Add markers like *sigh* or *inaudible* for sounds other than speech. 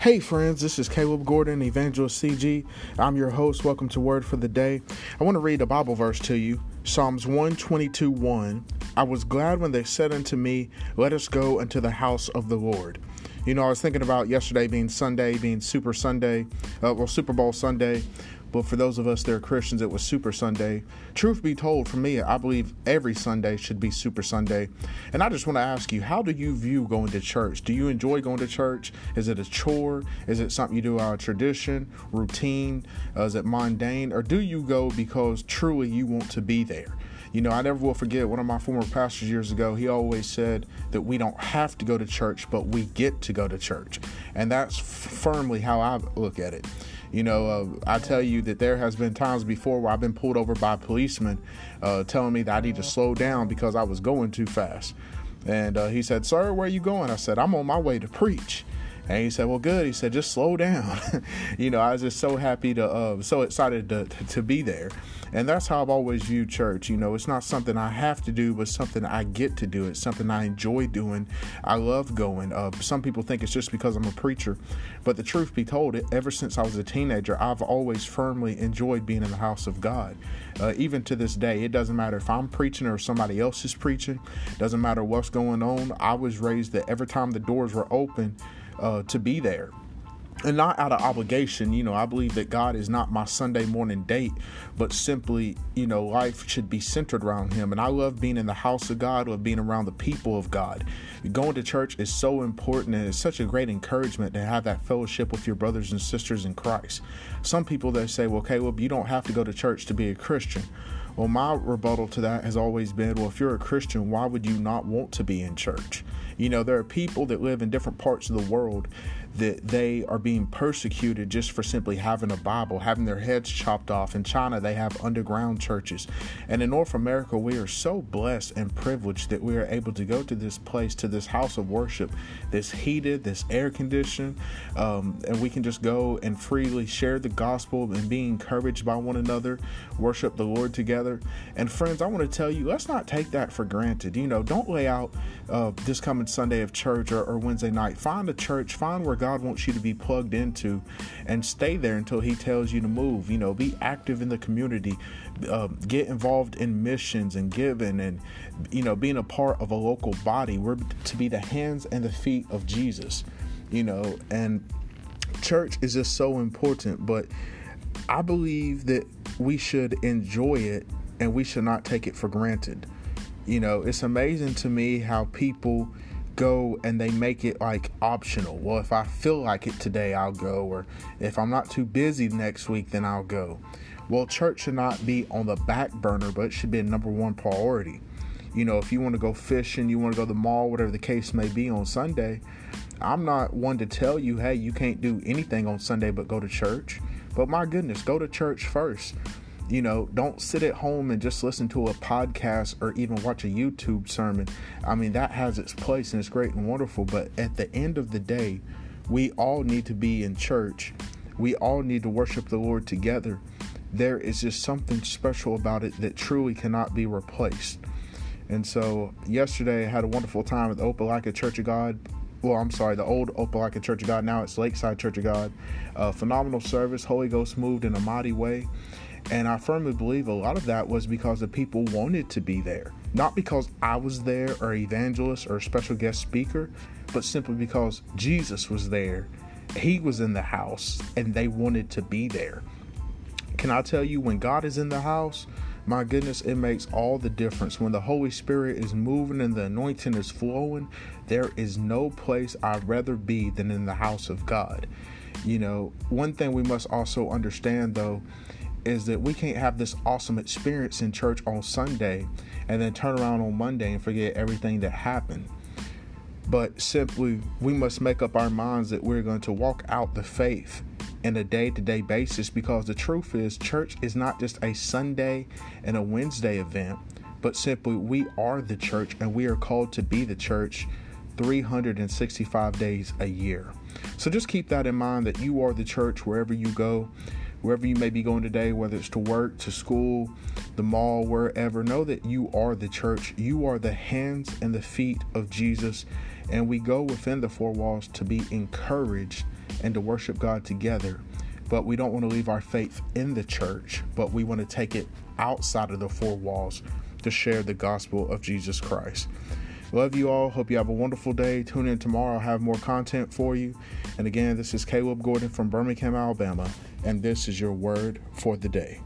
Hey friends, this is Caleb Gordon, Evangelist CG. I'm your host. Welcome to Word for the Day. I want to read a Bible verse to you Psalms 122 1. I was glad when they said unto me, Let us go into the house of the Lord. You know, I was thinking about yesterday being Sunday, being Super Sunday, uh, well, Super Bowl Sunday. But for those of us that are Christians, it was Super Sunday. Truth be told, for me, I believe every Sunday should be Super Sunday. And I just want to ask you, how do you view going to church? Do you enjoy going to church? Is it a chore? Is it something you do out of tradition, routine? Uh, is it mundane? Or do you go because truly you want to be there? You know, I never will forget one of my former pastors years ago. He always said that we don't have to go to church, but we get to go to church. And that's firmly how I look at it. You know, uh, I tell you that there has been times before where I've been pulled over by policemen uh, telling me that I need to slow down because I was going too fast. And uh, he said, Sir, where are you going? I said, I'm on my way to preach. And he said, "Well, good." He said, "Just slow down." *laughs* you know, I was just so happy to, uh, so excited to, to, be there, and that's how I've always viewed church. You know, it's not something I have to do, but something I get to do. It's something I enjoy doing. I love going. Uh, some people think it's just because I'm a preacher, but the truth be told, ever since I was a teenager, I've always firmly enjoyed being in the house of God. Uh, even to this day, it doesn't matter if I'm preaching or somebody else is preaching. Doesn't matter what's going on. I was raised that every time the doors were open uh, to be there and not out of obligation. You know, I believe that God is not my Sunday morning date, but simply, you know, life should be centered around Him. And I love being in the house of God, love being around the people of God. Going to church is so important and it's such a great encouragement to have that fellowship with your brothers and sisters in Christ. Some people they say, well, Caleb, you don't have to go to church to be a Christian. Well, my rebuttal to that has always been well, if you're a Christian, why would you not want to be in church? You know, there are people that live in different parts of the world that they are being persecuted just for simply having a Bible, having their heads chopped off. In China, they have underground churches. And in North America, we are so blessed and privileged that we are able to go to this place, to this house of worship that's heated, that's air conditioned, um, and we can just go and freely share the gospel and be encouraged by one another, worship the Lord together. And friends, I want to tell you, let's not take that for granted. You know, don't lay out uh, this coming Sunday of church or, or Wednesday night. Find a church, find where God wants you to be plugged into, and stay there until He tells you to move. You know, be active in the community, uh, get involved in missions and giving, and you know, being a part of a local body. We're to be the hands and the feet of Jesus. You know, and church is just so important, but I believe that we should enjoy it and we should not take it for granted. You know, it's amazing to me how people go and they make it like optional. Well, if I feel like it today, I'll go, or if I'm not too busy next week, then I'll go. Well, church should not be on the back burner, but it should be a number one priority. You know, if you want to go fishing, you want to go to the mall, whatever the case may be on Sunday, I'm not one to tell you, hey, you can't do anything on Sunday but go to church. But my goodness, go to church first. You know, don't sit at home and just listen to a podcast or even watch a YouTube sermon. I mean, that has its place and it's great and wonderful, but at the end of the day, we all need to be in church. We all need to worship the Lord together. There is just something special about it that truly cannot be replaced. And so, yesterday I had a wonderful time at the Opelika Church of God well, I'm sorry, the old Opelika Church of God. Now it's Lakeside Church of God. Uh, phenomenal service. Holy Ghost moved in a mighty way. And I firmly believe a lot of that was because the people wanted to be there. Not because I was there or evangelist or special guest speaker, but simply because Jesus was there. He was in the house and they wanted to be there. Can I tell you, when God is in the house, my goodness, it makes all the difference. When the Holy Spirit is moving and the anointing is flowing, there is no place I'd rather be than in the house of God. You know, one thing we must also understand though is that we can't have this awesome experience in church on Sunday and then turn around on Monday and forget everything that happened. But simply, we must make up our minds that we're going to walk out the faith in a day to day basis because the truth is, church is not just a Sunday and a Wednesday event, but simply we are the church and we are called to be the church 365 days a year. So just keep that in mind that you are the church wherever you go wherever you may be going today, whether it's to work, to school, the mall, wherever, know that you are the church. You are the hands and the feet of Jesus, And we go within the four walls to be encouraged and to worship God together. But we don't want to leave our faith in the church, but we want to take it outside of the four walls to share the gospel of Jesus Christ. Love you all. Hope you have a wonderful day. Tune in tomorrow. I'll have more content for you. And again, this is Caleb Gordon from Birmingham, Alabama, and this is your word for the day.